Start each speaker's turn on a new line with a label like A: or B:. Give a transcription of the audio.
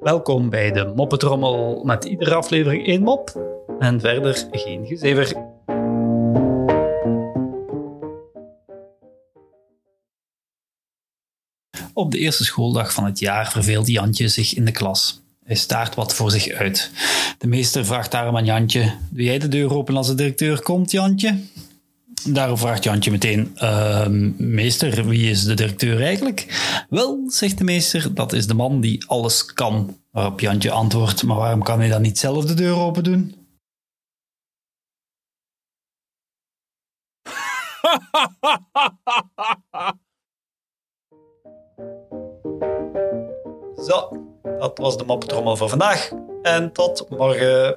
A: Welkom bij de Moppetrommel met iedere aflevering één mop en verder geen gezever. Op de eerste schooldag van het jaar verveelt Jantje zich in de klas. Hij staart wat voor zich uit. De meester vraagt daarom aan Jantje: Doe jij de deur open als de directeur komt, Jantje? Daarop vraagt Jantje meteen: "Ehm, Meester, wie is de directeur eigenlijk? Wel, zegt de meester, dat is de man die alles kan. Waarop Jantje antwoordt: Maar waarom kan hij dan niet zelf de deur open doen? Zo, dat was de moppetrommel voor vandaag. En tot morgen.